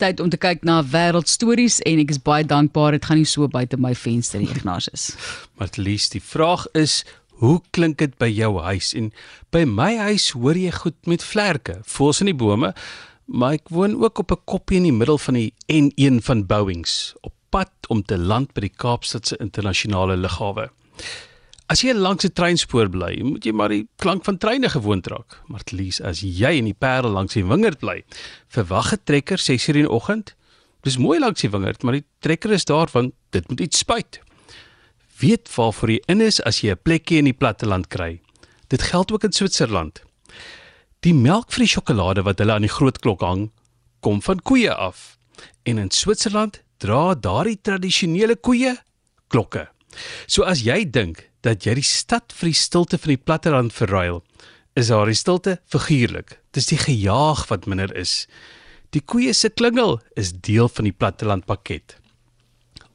Tyd om te kyk na wêreldstories en ek is baie dankbaar dit gaan nie so buite my venster nie, Ignatius. Maar at least die vraag is Hoe klink dit by jou huis? En by my huis hoor jy goed met vlerke, voels in die bome, maar ek woon ook op 'n koppie in die middel van die N1 van Bouwings, op pad om te land by die Kaapstadse internasionale lughawe. As jy langs 'n treinspoor bly, moet jy maar die klank van treine gewoond raak. Maar least as jy in die Parel langs die wingerd bly, verwag 'n trekker 6:00 in die oggend. Dis mooi langs die wingerd, maar die trekker is daar want dit moet iets spuit. Weet waarvoor jy in is as jy 'n plekjie in die platteland kry. Dit geld ook in Switserland. Die melk vir die sjokolade wat hulle aan die groot klok hang, kom van koeie af. En in Switserland dra daardie tradisionele koeie klokke. So as jy dink dat jy die stad vir die stilte van die platteland verruil, is haar stilte figuurlik. Dis die gejaag wat minder is. Die koeie se klingel is deel van die platteland pakket.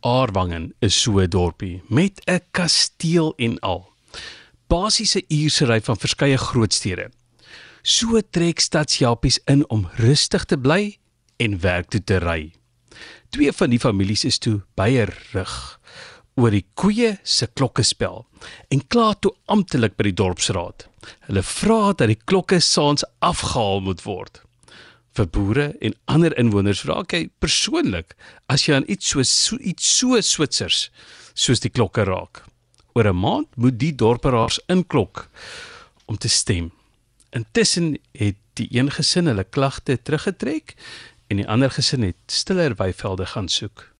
Aarwangen is so 'n dorpie met 'n kasteel en al. Basiese uursery van verskeie grootstede. So trek stadsjapies in om rustig te bly en werk toe te ry. Twee van die families is toe beier rug oor die koeie se klokkespel en kla toe amptelik by die dorpsraad. Hulle vra dat die klokke saans afgehaal moet word. Vir boere en ander inwoners raak hy persoonlik as jy aan iets so, so iets so Switsers soos die klokke raak. Oor 'n maand moet die dorperaars inklok om te stem. Intussen het die een gesin hulle klagte teruggetrek en die ander gesin het stiller weivelde gaan soek.